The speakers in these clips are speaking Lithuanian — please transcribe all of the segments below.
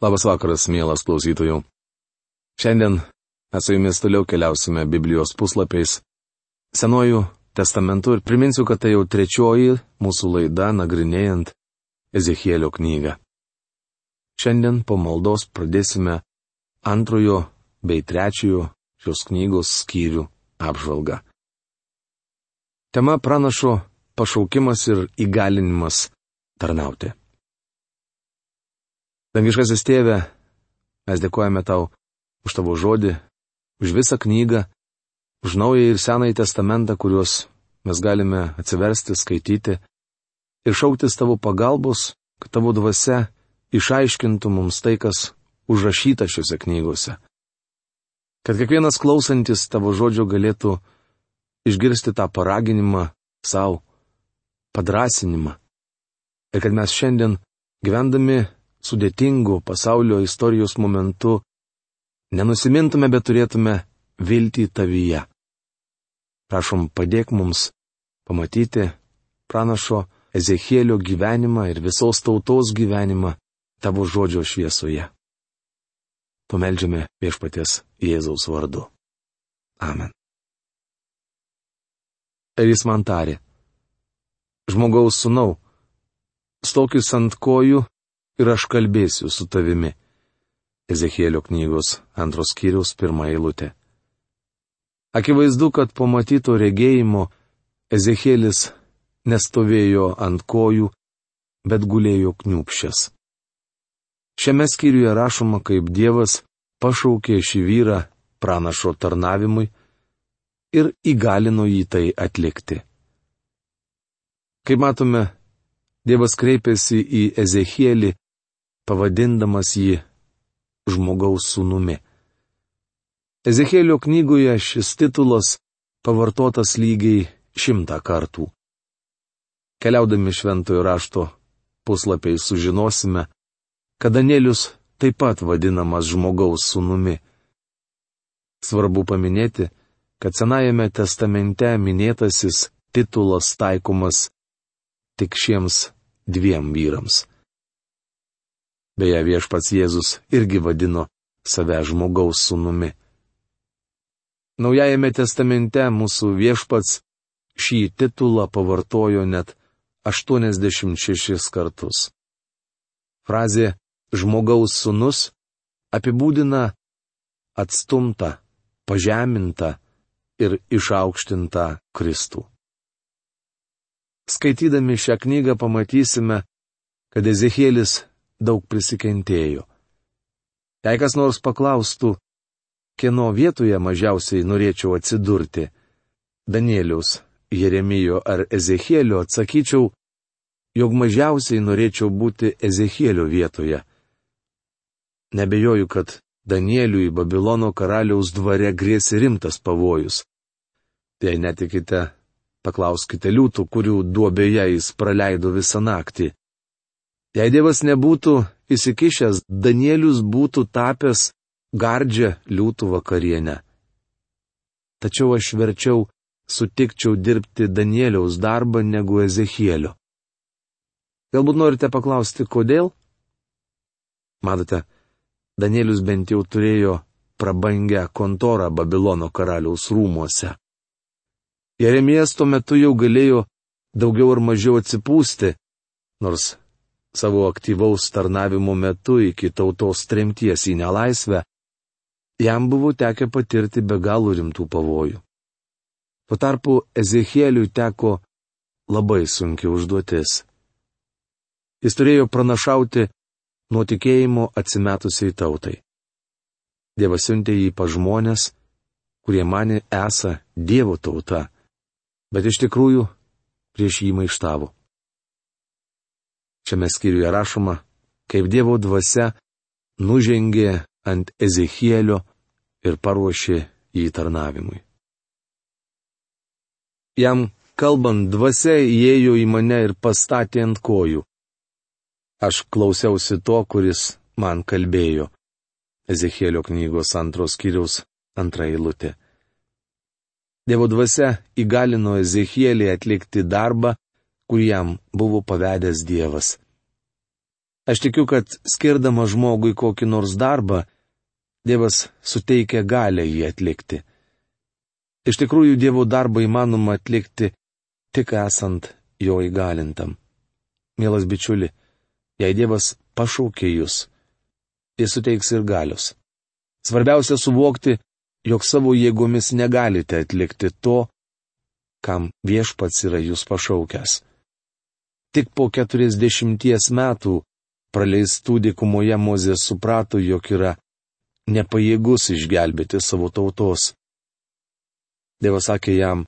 Labas vakaras, mielas klausytojų. Šiandien mes su jumis toliau keliausime Biblijos puslapiais Senuoju testamentu ir priminsiu, kad tai jau trečioji mūsų laida nagrinėjant Ezechielio knygą. Šiandien po maldos pradėsime antrojo bei trečiojo šios knygos skyrių apžvalgą. Tema pranašo pašaukimas ir įgalinimas tarnauti. Dangiškasis tėve, mes dėkojame tau už tavo žodį, už visą knygą, už naują ir senąjį testamentą, kuriuos mes galime atsiversti, skaityti ir šauktis tavo pagalbos, kad tavo dvasia išaiškintų mums tai, kas užrašyta šiuose knygose. Kad kiekvienas klausantis tavo žodžio galėtų išgirsti tą paraginimą savo, padrasinimą. Ir kad mes šiandien, gyvendami sudėtingu pasaulio istorijos momentu nenusimintume, bet turėtume viltį tavyje. Prašom, padėk mums pamatyti pranašo Ezechielio gyvenimą ir visos tautos gyvenimą tavo žodžio šviesoje. Pameldžiame viešpaties Jėzaus vardu. Amen. Ir jis man tarė. Žmogaus sunau, stokis ant kojų ir aš kalbėsiu su tavimi. Ezekėlio knygos antros kiriaus pirmą eilutę. Akivaizdu, kad po matyto regėjimo Ezekėlis nestovėjo ant kojų, bet gulėjo kniupščias. Šiame skyriuje rašoma, kaip Dievas pašaukė šį vyrą pranašo tarnavimui ir įgalino jį tai atlikti. Kaip matome, Dievas kreipėsi į Ezechielį pavadindamas jį žmogaus sūnumi. Ezekėlio knygoje šis titulas pavartotas lygiai šimtą kartų. Keliaudami šventojo rašto puslapiai sužinosime, kad Danielius taip pat vadinamas žmogaus sūnumi. Svarbu paminėti, kad Senajame testamente minėtasis titulas taikomas tik šiems dviem vyrams. Beje, viešpats Jėzus irgi vadino save žmogaus sūnumi. Naujajame testamente mūsų viešpats šį titulą pavartojo net 86 kartus. Frazė žmogaus sūnus apibūdina atstumtą, pažemintą ir išaukštintą Kristų. Skaitydami šią knygą pamatysime, kad Ezekėlis daug prisikentėjo. Jei kas nors paklaustų, kieno vietoje mažiausiai norėčiau atsidurti - Danielius, Jeremijo ar Ezechielio, atsakyčiau, jog mažiausiai norėčiau būti Ezechielio vietoje. Nebejoju, kad Danieliui Babilono karaliaus dvare grėsi rimtas pavojus. Jei netikite, paklauskite liūtų, kurių duobėje jis praleido visą naktį. Jei Dievas nebūtų įsikišęs, Danielius būtų tapęs gardžią liūtų vakarienę. Tačiau aš verčiau sutikčiau dirbti Danieliaus darbą negu Ezechielio. Galbūt norite paklausti, kodėl? Matote, Danielius bent jau turėjo prabangę kontorą Babilono karaliaus rūmuose. Jeremijas tuo metu jau galėjo daugiau ar mažiau atsipūsti, nors savo aktyvaus tarnavimo metu iki tautos tremties į nelaisvę, jam buvo tekę patirti be galo rimtų pavojų. Tuo tarpu Ezechieliui teko labai sunki užduotis. Jis turėjo pranašauti nuo tikėjimo atsimetusiai tautai. Dievas siuntė jį pa žmonės, kurie mane esą Dievo tauta, bet iš tikrųjų prieš jį maištavo. Šiame skyriuje rašoma, kaip Dievo dvasia nužengė ant Ezechielio ir paruošė jį tarnavimui. Jam kalbant dvasia įėjo į mane ir pastatė ant kojų. Aš klausiausi to, kuris man kalbėjo. Ezechielio knygos antros kiriaus antra eilutė. Dievo dvasia įgalino Ezechielį atlikti darbą, kurį jam buvo pavedęs Dievas. Aš tikiu, kad skirdama žmogui kokį nors darbą, Dievas suteikia galę jį atlikti. Iš tikrųjų, Dievo darbą įmanoma atlikti tik esant jo įgalintam. Mielas bičiuli, jei Dievas pašaukė jūs, jis suteiks ir galios. Svarbiausia suvokti, jog savo jėgomis negalite atlikti to, kam viešpats yra jūs pašaukęs. Tik po keturiasdešimties metų praleistų dykumoje Mozė suprato, jog yra nepajėgus išgelbėti savo tautos. Dievas sakė jam,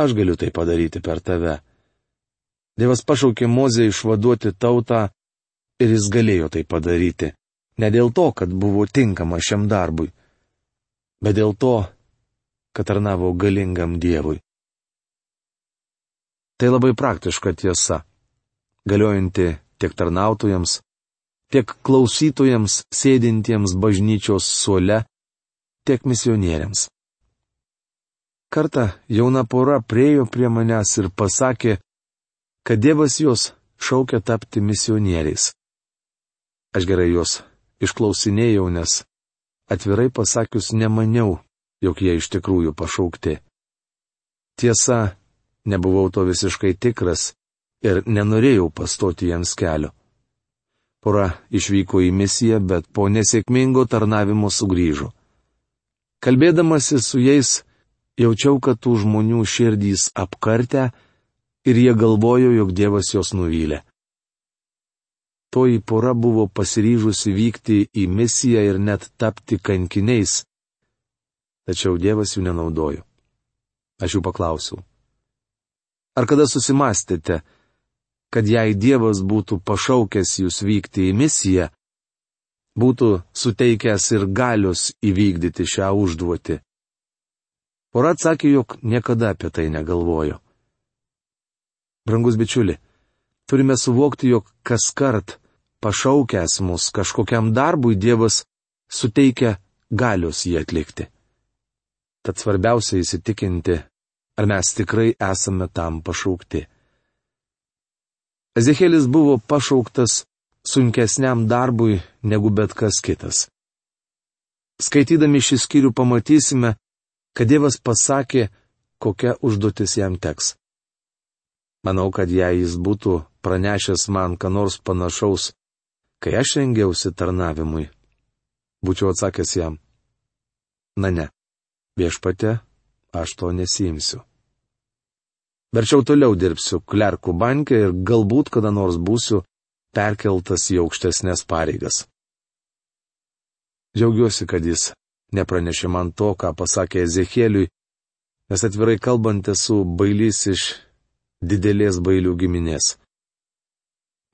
aš galiu tai padaryti per tave. Dievas pašaukė Mozę išvaduoti tautą ir jis galėjo tai padaryti. Ne dėl to, kad buvo tinkama šiam darbui, bet dėl to, kad tarnavo galingam Dievui. Tai labai praktiška tiesa, galiojanti tiek tarnautojams, tiek klausytojams sėdintiems bažnyčios suole, tiek misionieriams. Kartą jauna pora priejo prie manęs ir pasakė, kad Dievas juos šaukia tapti misionieriais. Aš gerai juos išklausinėjau, nes atvirai pasakius nemaniau, jog jie iš tikrųjų pašaukti. Tiesa, nebuvau to visiškai tikras ir nenorėjau pastoti jiems kelio. Pora išvyko į misiją, bet po nesėkmingo tarnavimo sugrįžo. Kalbėdamasi su jais, jaučiau, kad tų žmonių širdys apkartę ir jie galvojo, jog Dievas juos nuvylė. Toji pora buvo pasiryžusi vykti į misiją ir net tapti kankiniais. Tačiau Dievas jų nenaudojo. Aš jų paklausiau. Ar kada susimastėte, kad jei Dievas būtų pašaukęs jūs vykti į misiją, būtų suteikęs ir galios įvykdyti šią užduotį. Pora atsakė, jog niekada apie tai negalvojo. Brangus bičiuli, turime suvokti, jog kas kart pašaukęs mus kažkokiam darbui Dievas suteikia galios jį atlikti. Tad svarbiausia įsitikinti, ar mes tikrai esame tam pašaukti. Ezekėlis buvo pašauktas sunkesniam darbui negu bet kas kitas. Skaitydami šį skyrių pamatysime, kad Dievas pasakė, kokia užduotis jam teks. Manau, kad jei jis būtų pranešęs man, ką nors panašaus, kai aš rengiausi tarnavimui, būčiau atsakęs jam. Na ne, viešpate, aš to nesimsiu. Verčiau toliau dirbsiu klerkų banke ir galbūt kada nors būsiu perkeltas į aukštesnės pareigas. Džiaugiuosi, kad jis nepranešė man to, ką pasakė Ezekėliui, nes atvirai kalbant esu bailys iš didelės bailių giminės.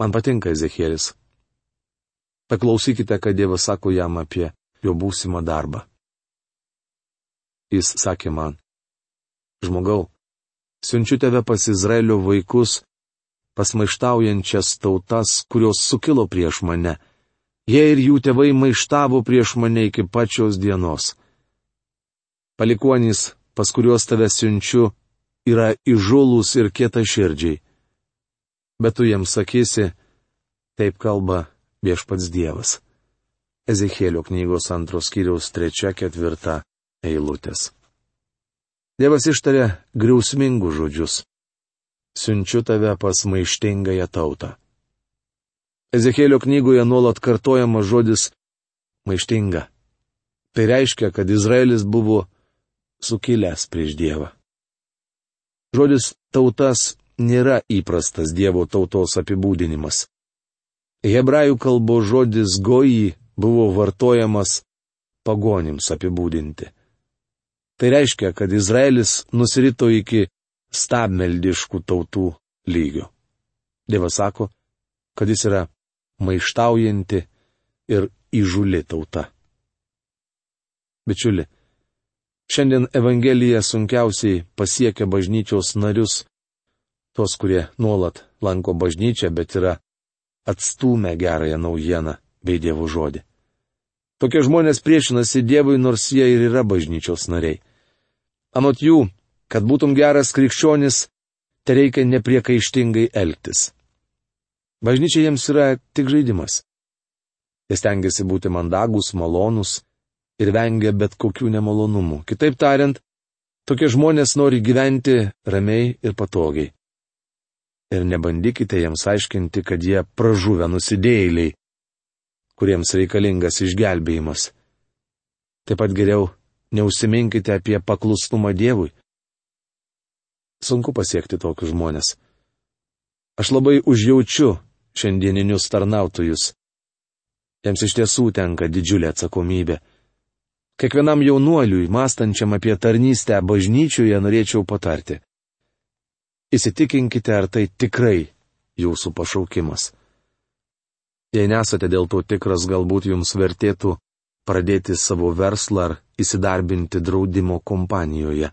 Man patinka Ezekėlis. Paklausykite, ką Dievas sako jam apie jo būsimą darbą. Jis sakė man, žmogau, siunčiu tave pas Izraelio vaikus, pas maištaujančias tautas, kurios sukilo prieš mane. Jie ir jų tėvai maištavo prieš mane iki pačios dienos. Palikuonys, pas kuriuos tave siunčiu, yra įžulus ir kieta širdžiai. Bet tu jiems sakysi, taip kalba viešpats Dievas. Ezekėlio knygos antros kiriaus trečia ketvirta eilutės. Dievas ištarė griausmingus žodžius. Siunčiu tave pas maištingąją tautą. Ezekėlio knygoje nuolat kartojamas žodis maištinga. Tai reiškia, kad Izraelis buvo sukilęs prieš Dievą. Žodis tautas nėra įprastas Dievo tautos apibūdinimas. Hebrajų kalbos žodis goji buvo vartojamas pagonims apibūdinti. Tai reiškia, kad Izraelis nusirito iki stabmeldiškų tautų lygio. Dievas sako, kad jis yra maištaujanti ir įžuli tauta. Bičiuli, šiandien Evangelija sunkiausiai pasiekia bažnyčios narius, tos, kurie nuolat lanko bažnyčią, bet yra atstūmę gerąją naujieną bei Dievo žodį. Tokie žmonės priešinasi Dievui, nors jie ir yra bažnyčios nariai. Anot jų, kad būtum geras krikščionis, tai reikia nepriekaištingai elgtis. Bažnyčia jiems yra tik žaidimas. Jie stengiasi būti mandagus, malonus ir vengia bet kokių nemalonumų. Kitaip tariant, tokie žmonės nori gyventi ramiai ir patogiai. Ir nebandykite jiems aiškinti, kad jie pražuvę nusidėjėliai, kuriems reikalingas išgelbėjimas. Taip pat geriau neusiminkite apie paklusnumą Dievui. Sunku pasiekti tokius žmonės. Aš labai užjaučiu šiandieninius tarnautojus. Jiems iš tiesų tenka didžiulė atsakomybė. Kiekvienam jaunuoliui, mąstančiam apie tarnystę bažnyčioje, norėčiau patarti. Įsitikinkite, ar tai tikrai jūsų pašaukimas. Jei nesate dėl to tikras, galbūt jums vertėtų pradėti savo verslą ar įsidarbinti draudimo kompanijoje.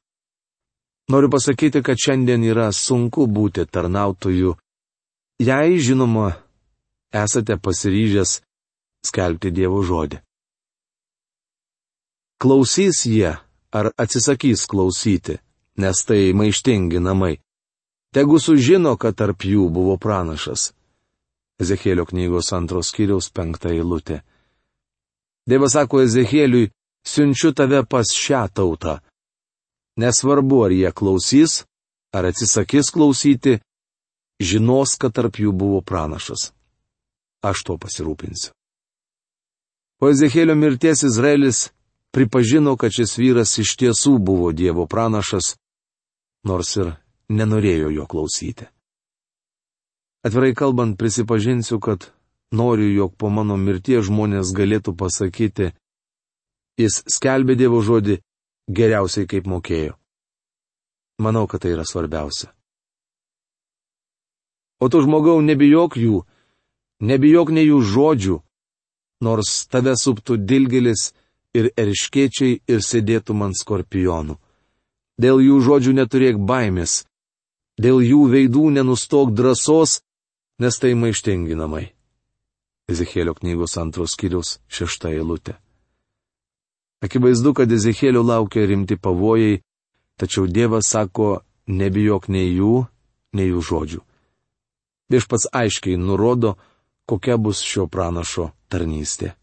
Noriu pasakyti, kad šiandien yra sunku būti tarnautoju, jei, žinoma, esate pasiryžęs skelbti Dievo žodį. Klausys jie ar atsisakys klausyti, nes tai maištingi namai. Tegu sužino, kad tarp jų buvo pranašas. Ezekėlio knygos antros kiriaus penktą eilutę. Dievas sako Ezekėliui, siunčiu tave pas šią tautą. Nesvarbu, ar jie klausys, ar atsisakys klausyti, žinos, kad tarp jų buvo pranašas. Aš to pasirūpinsiu. Po Ezekėlio mirties Izraelis pripažino, kad šis vyras iš tiesų buvo Dievo pranašas, nors ir nenorėjo jo klausyti. Atvirai kalbant, prisipažinsiu, kad noriu, jog po mano mirties žmonės galėtų pasakyti, jis skelbė Dievo žodį geriausiai kaip mokėjo. Manau, kad tai yra svarbiausia. O tu žmogau, nebijok jų, nebijok nei jų žodžių, nors tave suptų dilgelis ir erškiečiai ir sėdėtų man skorpionų. Dėl jų žodžių neturėk baimės, dėl jų veidų nenustok drąsos, nes tai maištingi namai. Ezekėlio knygos antros skyriaus šešta eilutė. Akivaizdu, kad Ezekėlio laukia rimti pavojai, tačiau Dievas sako, nebijok nei jų, nei jų žodžių. Viešpats aiškiai nurodo, kokia bus šio pranašo tarnystė.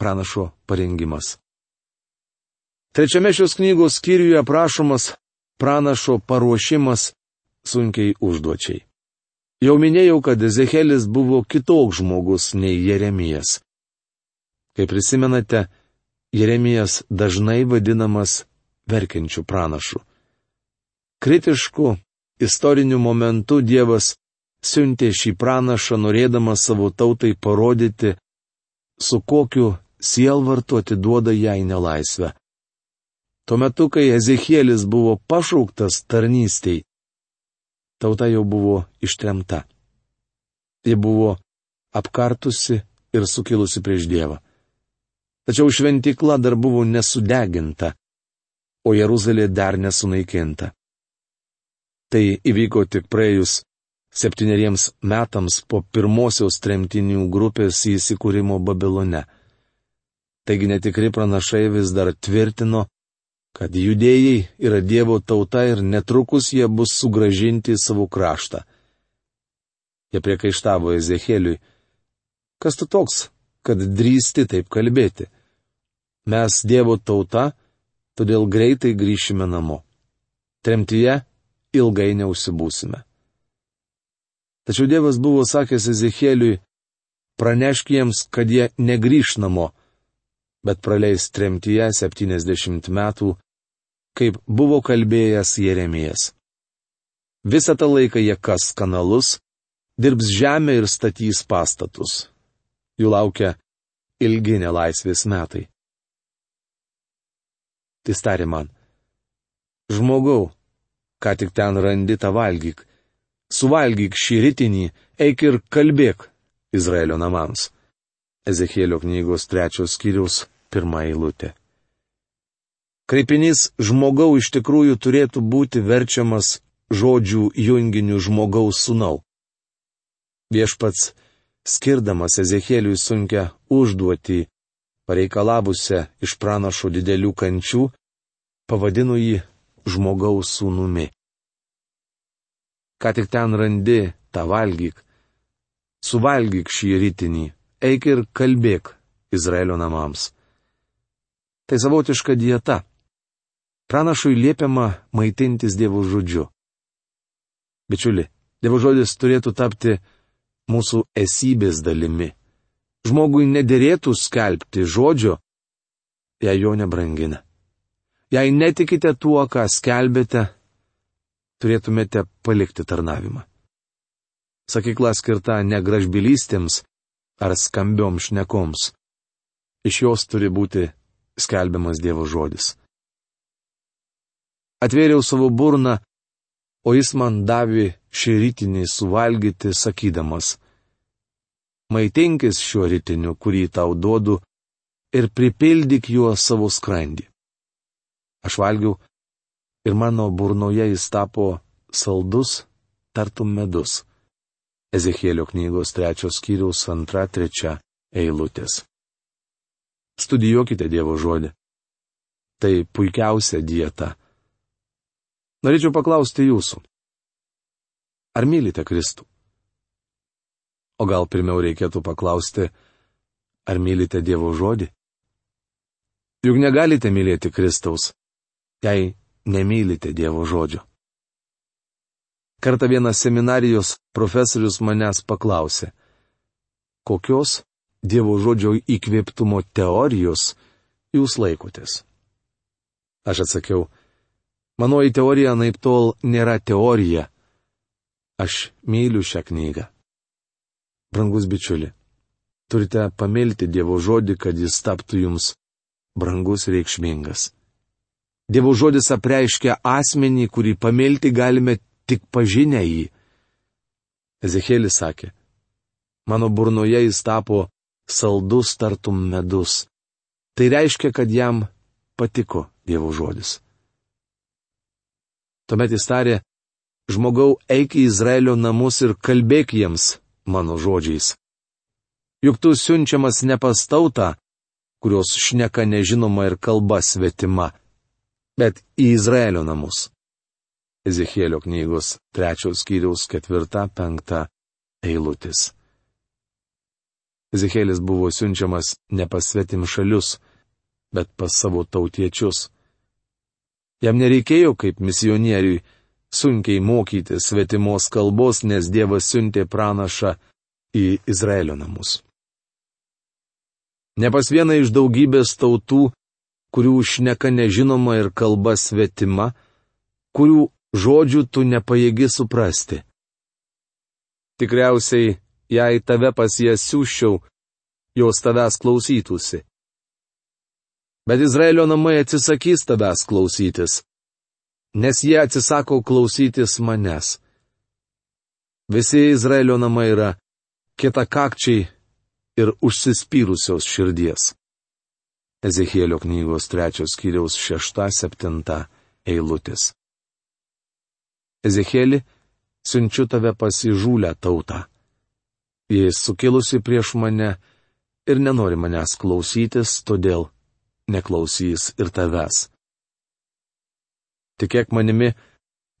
Pranašo parengimas. Trečiame šios knygos skyriuje aprašomas pranašo paruošimas sunkiai užduočiai. Jau minėjau, kad Ezechelis buvo kitoks žmogus nei Jeremijas. Kaip prisimenate, Jeremijas dažnai vadinamas verkiančių pranašų. Kritišku, istoriniu momentu Dievas siuntė šį pranašą norėdamas savo tautai parodyti, su kokiu sielvartu atiduoda jai nelaisvę. Tuo metu, kai Ezekielis buvo pašauktas tarnystei, tauta jau buvo ištremta. Ji buvo apkartusi ir sukilusi prieš Dievą. Tačiau šventikla dar buvo nesudeginta, o Jeruzalė dar nesunaikinta. Tai įvyko tik praėjus septyneriems metams po pirmosios tremtinių grupės įsikūrimo Babilone. Taigi netikri pranašai vis dar tvirtino, kad judėjai yra Dievo tauta ir netrukus jie bus sugražinti į savo kraštą. Jie priekaištavo Ezekėliui, kas tu toks, kad drįsti taip kalbėti. Mes Dievo tauta, todėl greitai grįšime namo. Tremtyje ilgai neužsibūsime. Tačiau Dievas buvo sakęs Ezekėliui, pranešk jiems, kad jie negrįž namo, bet praleis tremtyje 70 metų kaip buvo kalbėjęs Jeremijas. Visą tą laiką jie kas kanalus, dirbs žemę ir statys pastatus. Jų laukia ilgi nelaisvės metai. Tai tarė man. Žmogau, ką tik ten randi tą valgyk. Suvalgyk šį rytinį, eik ir kalbėk Izraelio namams. Ezekėlio knygos trečios skyriaus pirmą eilutę. Kreipinys žmogau iš tikrųjų turėtų būti verčiamas žodžių junginiu žmogaus sunau. Viešpats, skirdamas Ezekėliui sunkia užduotį, pareikalavusią iš pranašo didelių kančių, pavadino jį žmogaus sūnumi. Ką tik ten randi tą valgyk. Suvalgyk šį rytinį, eik ir kalbėk Izraelio namams. Tai savotiška dieta. Pranašui liepiama maitintis Dievo žodžiu. Bičiuli, Dievo žodis turėtų tapti mūsų esybės dalimi. Žmogui nederėtų skelbti žodžio, jei jo nebrangina. Jei netikite tuo, ką skelbėte, turėtumėte palikti tarnavimą. Sakykla skirta ne gražbylystėms ar skambioms šnekoms. Iš jos turi būti skelbiamas Dievo žodis. Atvėriau savo burną, o jis man davė šį rytinį suvalgyti, sakydamas, maitinkis šiuo rytiniu, kurį tau duodu, ir pripildyk juo savo skrandį. Aš valgiau ir mano burnoje jis tapo saldus, tartum medus. Ezekėlio knygos trečios skyriaus antra trečia eilutės. Studijuokite Dievo žodį. Tai puikiausia dieta. Norėčiau paklausti jūsų. Ar mylite Kristų? O gal pirmiau reikėtų paklausti, ar mylite Dievo žodį? Juk negalite mylėti Kristaus, jei nemylite Dievo žodžio. Kartą vienas seminarijos profesorius manęs paklausė, kokios Dievo žodžio įkvėptumo teorijos jūs laikotės. Aš atsakiau, manoji teorija naip tol nėra teorija. Aš myliu šią knygą. Brangus bičiuli, turite pamilti Dievo žodį, kad jis taptų jums brangus reikšmingas. Dievo žodis apreiškia asmenį, kurį pamilti galime tik pažinę jį. Ezekėlis sakė, mano burnoje jis tapo saldus tartum medus. Tai reiškia, kad jam patiko Dievo žodis. Tuomet jis tarė, žmogau, eik į Izraelio namus ir kalbėk jiems mano žodžiais. Juk tu siunčiamas ne pas tautą, kurios šneka nežinoma ir kalba svetima bet į Izraelio namus. Ezekėlio knygos trečios skyriaus ketvirta, penkta eilutis. Ezekėlis buvo siunčiamas ne pas svetim šalius, bet pas savo tautiečius. Jam nereikėjo kaip misionieriui sunkiai mokyti svetimos kalbos, nes Dievas siuntė pranašą į Izraelio namus. Ne pas vieną iš daugybės tautų kurių šneka nežinoma ir kalba svetima, kurių žodžių tu nepajėgi suprasti. Tikriausiai, jei tave pas jas siūščiau, jos tavęs klausytųsi. Bet Izraelio namai atsisakys tavęs klausytis, nes jie atsisako klausytis manęs. Visi Izraelio namai yra kietakakčiai ir užsispyrusios širdies. Ezekėlio knygos trečios kiriaus šešta septinta eilutės. Ezekėli, siunčiu tave pasižūlę tautą. Jis sukilusi prieš mane ir nenori manęs klausytis, todėl neklausys ir tavęs. Tikėk manimi,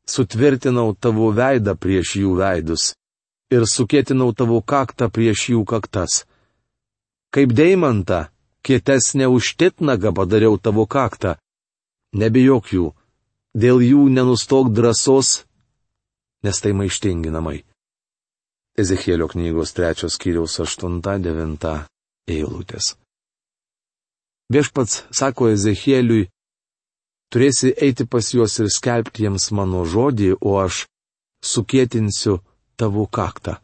sutvirtinau tavo veidą prieš jų veidus ir sukėtinau tavo kaktą prieš jų kaktas. Kaip deimantą kietesnę už titnagą padariau tavo kaktą. Nebijok jų, dėl jų nenustok drąsos, nes tai maištingi namai. Ezekėlio knygos trečios kiriaus 8-9 eilutės. Viešpats sako Ezekėliui, turėsi eiti pas juos ir skelbti jiems mano žodį, o aš sukėtinsiu tavo kaktą.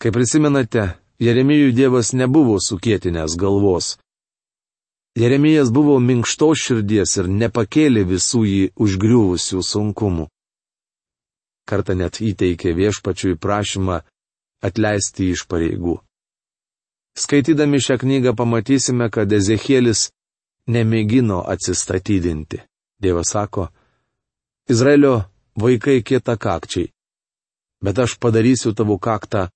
Kaip prisimenate, Jeremijų Dievas nebuvo sukėtinęs galvos. Jeremijas buvo minkštos širdies ir nepakėlė visų jį užgriuvusių sunkumų. Kartą net įteikė viešpačiui prašymą atleisti iš pareigų. Skaitydami šią knygą pamatysime, kad Ezekielis nemėgino atsistatydinti. Dievas sako, Izraelio vaikai kieta kakčiai, bet aš padarysiu tavo kaktą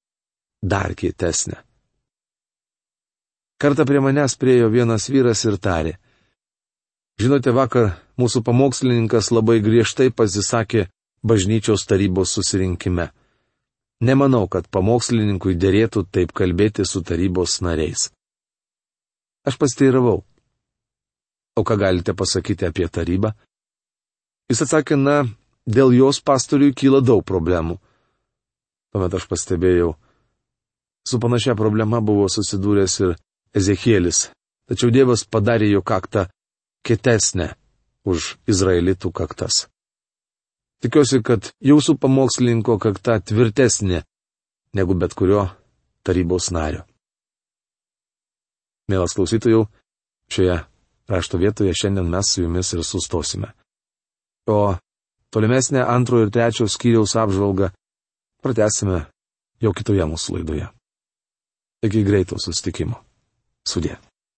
dar kietesnę. Kartą prie manęs priejo vienas vyras ir tarė. Žinote, vakar mūsų pamokslininkas labai griežtai pasisakė bažnyčios tarybos susirinkime. Nemanau, kad pamokslininkui dėrėtų taip kalbėti su tarybos nariais. Aš pasteiravau. O ką galite pasakyti apie tarybą? Jis atsakė, na, dėl jos pastoriui kyla daug problemų. Tuomet aš pastebėjau, su panašia problema buvo susidūręs ir Ezekielis, tačiau Dievas padarė jo kaktą kietesnę už izraelitų kaktas. Tikiuosi, kad jūsų pamokslininko kakta tvirtesnė negu bet kurio tarybos nario. Mielas klausytojų, šioje rašto vietoje šiandien mes su jumis ir sustosime. O tolimesnę antrojo ir trečiojo skyriaus apžvalgą pratęsime jau kitoje mūsų laidoje. Iki greito sustikimo. Sudė.